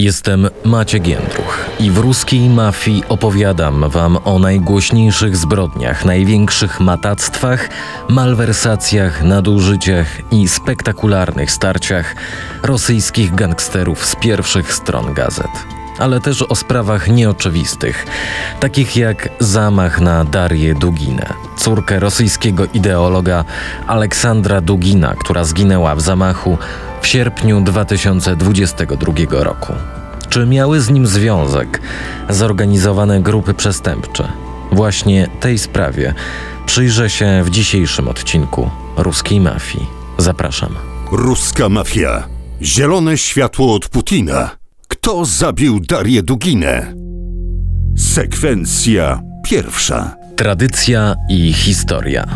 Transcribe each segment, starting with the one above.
Jestem Maciek Jędruch i w ruskiej mafii opowiadam wam o najgłośniejszych zbrodniach, największych matactwach, malwersacjach, nadużyciach i spektakularnych starciach rosyjskich gangsterów z pierwszych stron gazet. Ale też o sprawach nieoczywistych, takich jak zamach na Darię Duginę, córkę rosyjskiego ideologa Aleksandra Dugina, która zginęła w zamachu w sierpniu 2022 roku. Czy miały z nim związek zorganizowane grupy przestępcze? Właśnie tej sprawie przyjrzę się w dzisiejszym odcinku Ruskiej Mafii. Zapraszam. Ruska mafia. Zielone światło od Putina. Kto zabił Darię Duginę? Sekwencja pierwsza. Tradycja i historia.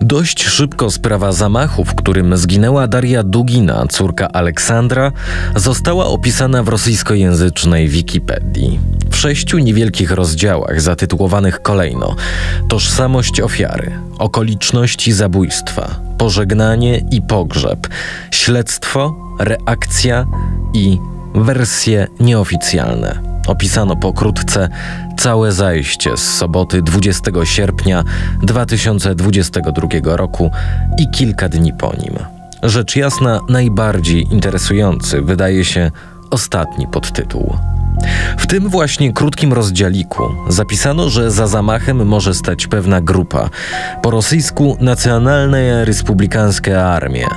Dość szybko sprawa zamachu, w którym zginęła Daria Dugina, córka Aleksandra, została opisana w rosyjskojęzycznej Wikipedii. W sześciu niewielkich rozdziałach zatytułowanych kolejno Tożsamość ofiary, okoliczności zabójstwa, pożegnanie i pogrzeb, śledztwo, reakcja i wersje nieoficjalne. Opisano pokrótce całe zajście z soboty 20 sierpnia 2022 roku i kilka dni po nim. Rzecz jasna, najbardziej interesujący wydaje się ostatni podtytuł. W tym właśnie krótkim rozdziałiku zapisano, że za zamachem może stać pewna grupa, po rosyjsku Nacjonalna Republikanska Armia,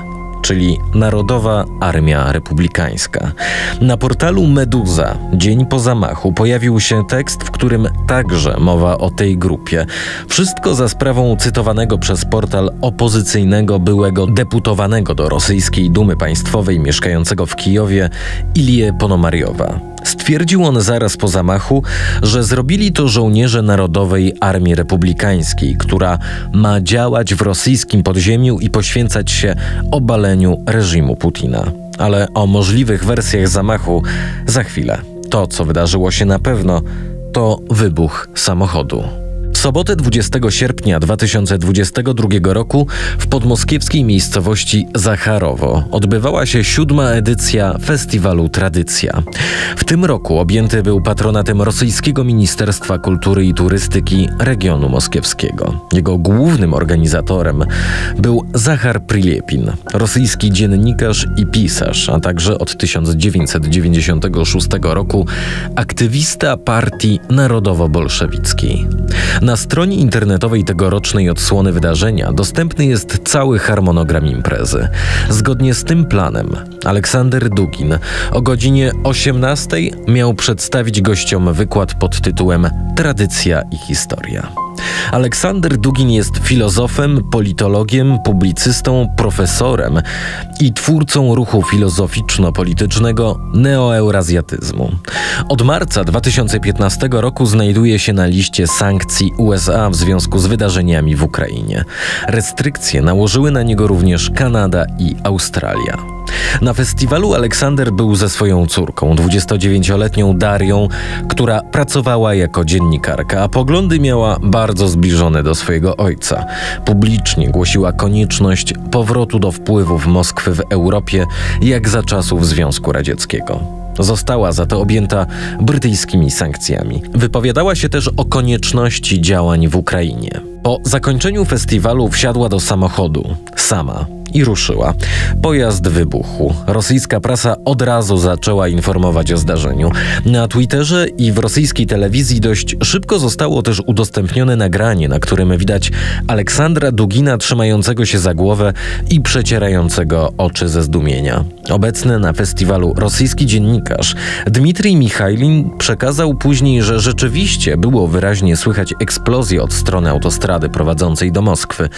czyli Narodowa Armia Republikańska. Na portalu Meduza dzień po zamachu pojawił się tekst, w którym także mowa o tej grupie. Wszystko za sprawą cytowanego przez portal opozycyjnego byłego deputowanego do rosyjskiej Dumy Państwowej mieszkającego w Kijowie Ilie Ponomariowa. Stwierdził on zaraz po zamachu, że zrobili to żołnierze Narodowej Armii Republikańskiej, która ma działać w rosyjskim podziemiu i poświęcać się obaleniu reżimu Putina. Ale o możliwych wersjach zamachu za chwilę. To, co wydarzyło się na pewno, to wybuch samochodu. Sobotę 20 sierpnia 2022 roku w podmoskiewskiej miejscowości Zacharowo odbywała się siódma edycja festiwalu Tradycja. W tym roku objęty był patronatem rosyjskiego Ministerstwa Kultury i Turystyki regionu moskiewskiego. Jego głównym organizatorem był Zachar Prilepin, rosyjski dziennikarz i pisarz, a także od 1996 roku aktywista partii narodowo-bolszewickiej. Na stronie internetowej tegorocznej odsłony wydarzenia dostępny jest cały harmonogram imprezy. Zgodnie z tym planem Aleksander Dugin o godzinie 18 miał przedstawić gościom wykład pod tytułem Tradycja i historia. Aleksander Dugin jest filozofem, politologiem, publicystą, profesorem i twórcą ruchu filozoficzno-politycznego neoeurazjatyzmu. Od marca 2015 roku znajduje się na liście sankcji USA w związku z wydarzeniami w Ukrainie. Restrykcje nałożyły na niego również Kanada i Australia. Na festiwalu Aleksander był ze swoją córką, 29-letnią Darią, która pracowała jako dziennikarka, a poglądy miała bardzo zbliżone do swojego ojca. Publicznie głosiła konieczność powrotu do wpływów Moskwy w Europie, jak za czasów Związku Radzieckiego. Została za to objęta brytyjskimi sankcjami. Wypowiadała się też o konieczności działań w Ukrainie. Po zakończeniu festiwalu wsiadła do samochodu, sama, i ruszyła. Pojazd wybuchł. Rosyjska prasa od razu zaczęła informować o zdarzeniu. Na Twitterze i w rosyjskiej telewizji dość szybko zostało też udostępnione nagranie, na którym widać Aleksandra Dugina trzymającego się za głowę i przecierającego oczy ze zdumienia. Obecny na festiwalu rosyjski dziennikarz Dmitrij Michajlin przekazał później, że rzeczywiście było wyraźnie słychać eksplozję od strony autostrady prowadzącej do Moskwy.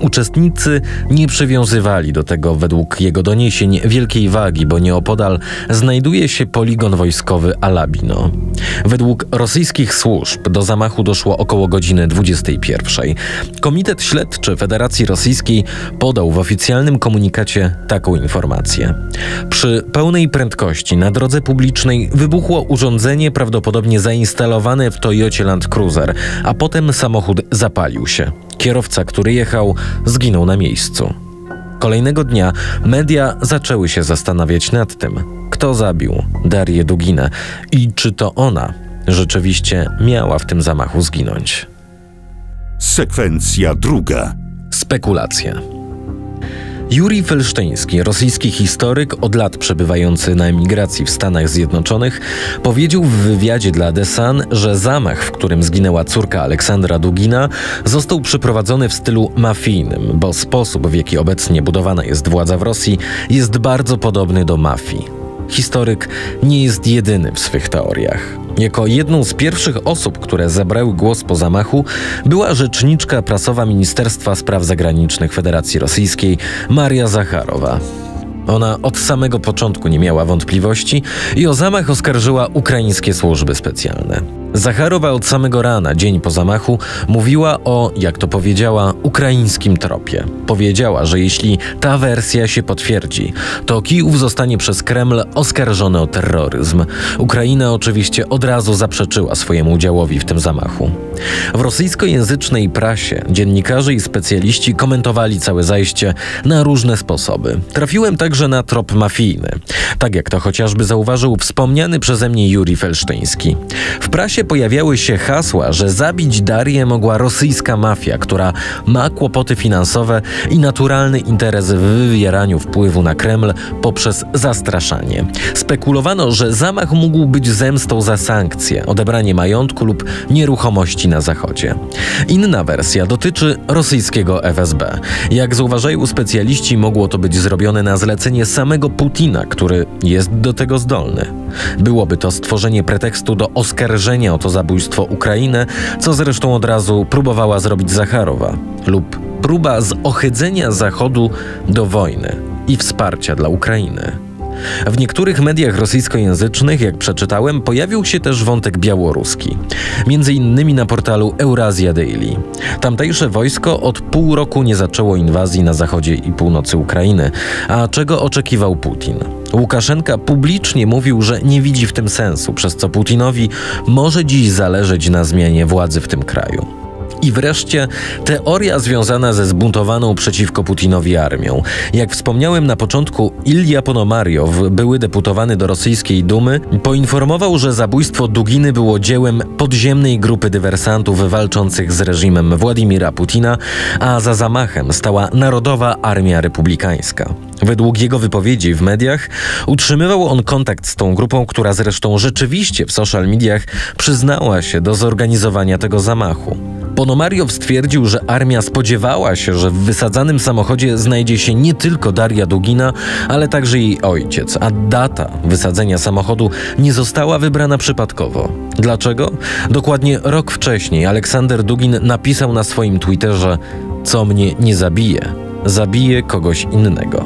Uczestnicy nie przywiązywali do tego według jego doniesień wielkiej wagi, bo nieopodal znajduje się poligon wojskowy Alabino. Według rosyjskich służb do zamachu doszło około godziny 21. Komitet Śledczy Federacji Rosyjskiej podał w oficjalnym komunikacie taką informację. Przy pełnej prędkości na drodze publicznej wybuchło urządzenie prawdopodobnie zainstalowane w Toyocie Land Cruiser, a potem samochód zapalił się. Kierowca, który jechał, zginął na miejscu. Kolejnego dnia media zaczęły się zastanawiać nad tym, kto zabił Darię Duginę i czy to ona rzeczywiście miała w tym zamachu zginąć. Sekwencja druga. Spekulacje. Juri Felsztyński, rosyjski historyk, od lat przebywający na emigracji w Stanach Zjednoczonych, powiedział w wywiadzie dla The Sun, że zamach, w którym zginęła córka Aleksandra Dugina, został przeprowadzony w stylu mafijnym, bo sposób, w jaki obecnie budowana jest władza w Rosji, jest bardzo podobny do mafii. Historyk nie jest jedyny w swych teoriach. Jako jedną z pierwszych osób, które zabrały głos po zamachu, była rzeczniczka prasowa Ministerstwa Spraw Zagranicznych Federacji Rosyjskiej Maria Zacharowa. Ona od samego początku nie miała wątpliwości i o zamach oskarżyła ukraińskie służby specjalne. Zacharowa od samego rana, dzień po zamachu, mówiła o, jak to powiedziała, ukraińskim tropie. Powiedziała, że jeśli ta wersja się potwierdzi, to Kijów zostanie przez Kreml oskarżony o terroryzm. Ukraina oczywiście od razu zaprzeczyła swojemu udziałowi w tym zamachu. W rosyjskojęzycznej prasie dziennikarze i specjaliści komentowali całe zajście na różne sposoby. Trafiłem także na trop mafijny, tak jak to chociażby zauważył wspomniany przeze mnie Juri Felsztyński. W prasie pojawiały się hasła, że zabić Darię mogła rosyjska mafia, która ma kłopoty finansowe i naturalny interes w wywieraniu wpływu na Kreml poprzez zastraszanie. Spekulowano, że zamach mógł być zemstą za sankcje, odebranie majątku lub nieruchomości na Zachodzie. Inna wersja dotyczy rosyjskiego FSB. Jak zauważają specjaliści, mogło to być zrobione na zlecenie samego Putina, który jest do tego zdolny. Byłoby to stworzenie pretekstu do oskarżenia o to zabójstwo Ukrainę, co zresztą od razu próbowała zrobić Zacharowa, lub próba zohydzenia Zachodu do wojny i wsparcia dla Ukrainy. W niektórych mediach rosyjskojęzycznych, jak przeczytałem, pojawił się też wątek białoruski. Między innymi na portalu Eurasia Daily. Tamtejsze wojsko od pół roku nie zaczęło inwazji na zachodzie i północy Ukrainy. A czego oczekiwał Putin? Łukaszenka publicznie mówił, że nie widzi w tym sensu, przez co Putinowi może dziś zależeć na zmianie władzy w tym kraju. I wreszcie teoria związana ze zbuntowaną przeciwko Putinowi armią. Jak wspomniałem na początku, Ilja Ponomariow, były deputowany do rosyjskiej Dumy, poinformował, że zabójstwo Duginy było dziełem podziemnej grupy dywersantów walczących z reżimem Władimira Putina, a za zamachem stała Narodowa Armia Republikańska. Według jego wypowiedzi w mediach utrzymywał on kontakt z tą grupą, która zresztą rzeczywiście w social mediach przyznała się do zorganizowania tego zamachu. Ponomariow stwierdził, że armia spodziewała się, że w wysadzanym samochodzie znajdzie się nie tylko Daria Dugina, ale także jej ojciec, a data wysadzenia samochodu nie została wybrana przypadkowo. Dlaczego? Dokładnie rok wcześniej Aleksander Dugin napisał na swoim Twitterze: Co mnie nie zabije, zabije kogoś innego.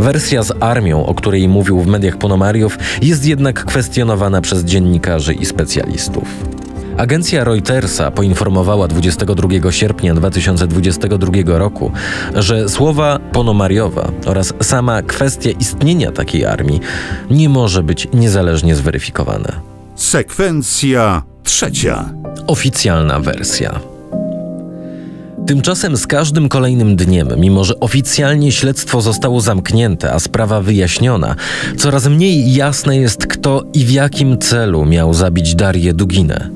Wersja z armią, o której mówił w mediach Ponomariow, jest jednak kwestionowana przez dziennikarzy i specjalistów. Agencja Reutersa poinformowała 22 sierpnia 2022 roku, że słowa Ponomariowa oraz sama kwestia istnienia takiej armii nie może być niezależnie zweryfikowane. Sekwencja trzecia. Oficjalna wersja. Tymczasem z każdym kolejnym dniem, mimo że oficjalnie śledztwo zostało zamknięte, a sprawa wyjaśniona, coraz mniej jasne jest, kto i w jakim celu miał zabić Darię Duginę.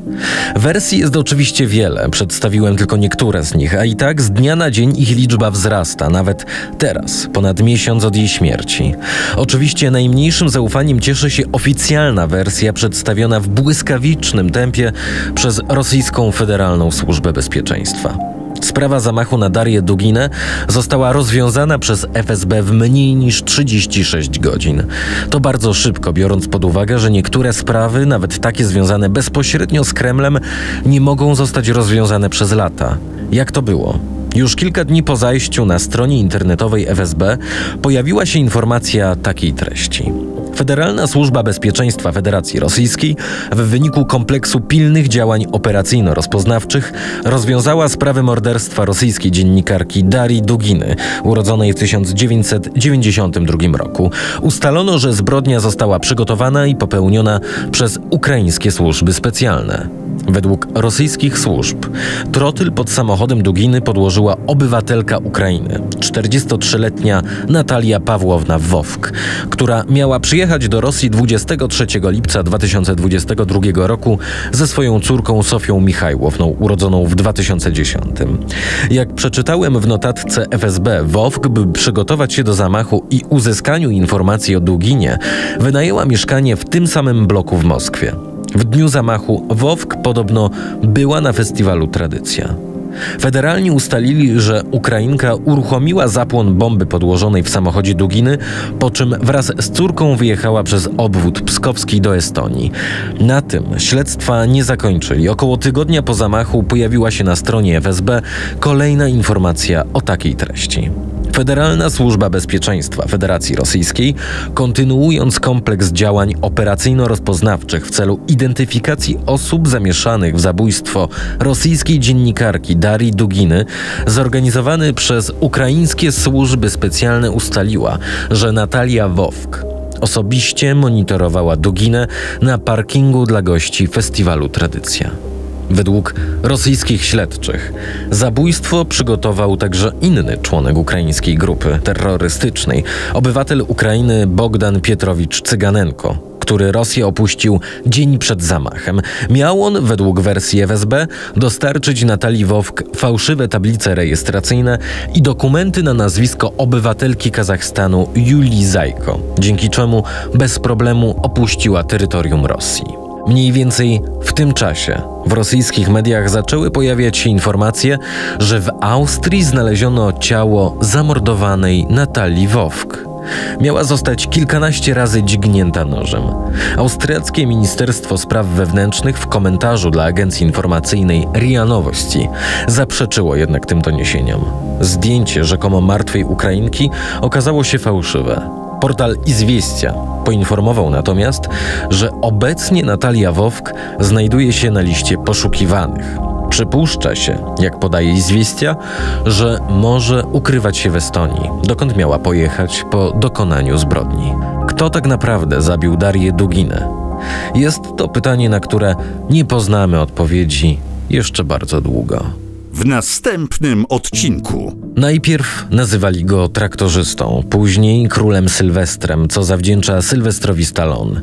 Wersji jest oczywiście wiele, przedstawiłem tylko niektóre z nich, a i tak z dnia na dzień ich liczba wzrasta, nawet teraz, ponad miesiąc od jej śmierci. Oczywiście najmniejszym zaufaniem cieszy się oficjalna wersja przedstawiona w błyskawicznym tempie przez Rosyjską Federalną Służbę Bezpieczeństwa. Sprawa zamachu na Darię Duginę została rozwiązana przez FSB w mniej niż 36 godzin. To bardzo szybko, biorąc pod uwagę, że niektóre sprawy, nawet takie związane bezpośrednio z Kremlem, nie mogą zostać rozwiązane przez lata. Jak to było? Już kilka dni po zajściu na stronie internetowej FSB pojawiła się informacja takiej treści. Federalna Służba Bezpieczeństwa Federacji Rosyjskiej w wyniku kompleksu pilnych działań operacyjno-rozpoznawczych rozwiązała sprawę morderstwa rosyjskiej dziennikarki Darii Duginy, urodzonej w 1992 roku. Ustalono, że zbrodnia została przygotowana i popełniona przez ukraińskie służby specjalne. Według rosyjskich służb trotyl pod samochodem Duginy podłożyła obywatelka Ukrainy, 43-letnia Natalia Pawłowna Wowk, która miała przyjechać do Rosji 23 lipca 2022 roku ze swoją córką Sofią Michajłowną, urodzoną w 2010. Jak przeczytałem w notatce FSB, Wowk, by przygotować się do zamachu i uzyskaniu informacji o Duginie, wynajęła mieszkanie w tym samym bloku w Moskwie. W dniu zamachu Wowk podobno była na festiwalu Tradycja. Federalni ustalili, że Ukrainka uruchomiła zapłon bomby podłożonej w samochodzie Duginy, po czym wraz z córką wyjechała przez obwód pskowski do Estonii. Na tym śledztwa nie zakończyli. Około tygodnia po zamachu pojawiła się na stronie FSB kolejna informacja o takiej treści. Federalna Służba Bezpieczeństwa Federacji Rosyjskiej, kontynuując kompleks działań operacyjno-rozpoznawczych w celu identyfikacji osób zamieszanych w zabójstwo rosyjskiej dziennikarki Darii Duginy, zorganizowany przez ukraińskie służby specjalne ustaliła, że Natalia Wowk osobiście monitorowała Duginę na parkingu dla gości festiwalu Tradycja. Według rosyjskich śledczych zabójstwo przygotował także inny członek ukraińskiej grupy terrorystycznej, obywatel Ukrainy Bogdan Pietrowicz Cyganenko, który Rosję opuścił dzień przed zamachem. Miał on, według wersji FSB, dostarczyć Natalii Wowk fałszywe tablice rejestracyjne i dokumenty na nazwisko obywatelki Kazachstanu Julii Zajko, dzięki czemu bez problemu opuściła terytorium Rosji. Mniej więcej w tym czasie w rosyjskich mediach zaczęły pojawiać się informacje, że w Austrii znaleziono ciało zamordowanej Natalii Wowk. Miała zostać kilkanaście razy dźgnięta nożem. Austriackie Ministerstwo Spraw Wewnętrznych w komentarzu dla agencji informacyjnej RIA Nowości zaprzeczyło jednak tym doniesieniom. Zdjęcie rzekomo martwej Ukrainki okazało się fałszywe. Portal Izwieścia poinformował natomiast, że obecnie Natalia Wowk znajduje się na liście poszukiwanych. Przypuszcza się, jak podaje Izwieścia, że może ukrywać się w Estonii, dokąd miała pojechać po dokonaniu zbrodni. Kto tak naprawdę zabił Darię Duginę? Jest to pytanie, na które nie poznamy odpowiedzi jeszcze bardzo długo. W następnym odcinku. Najpierw nazywali go traktorzystą, później królem Sylwestrem, co zawdzięcza Sylwestrowi Stallone.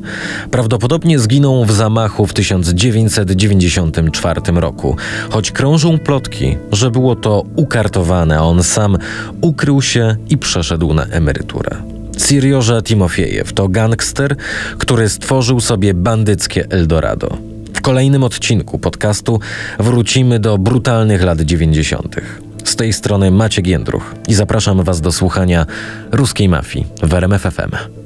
Prawdopodobnie zginął w zamachu w 1994 roku, choć krążą plotki, że było to ukartowane, on sam ukrył się i przeszedł na emeryturę. Sirioża Timofiejew to gangster, który stworzył sobie bandyckie Eldorado. W kolejnym odcinku podcastu wrócimy do brutalnych lat 90. Z tej strony Maciek Jędruch i zapraszam Was do słuchania ruskiej mafii w RMFFM.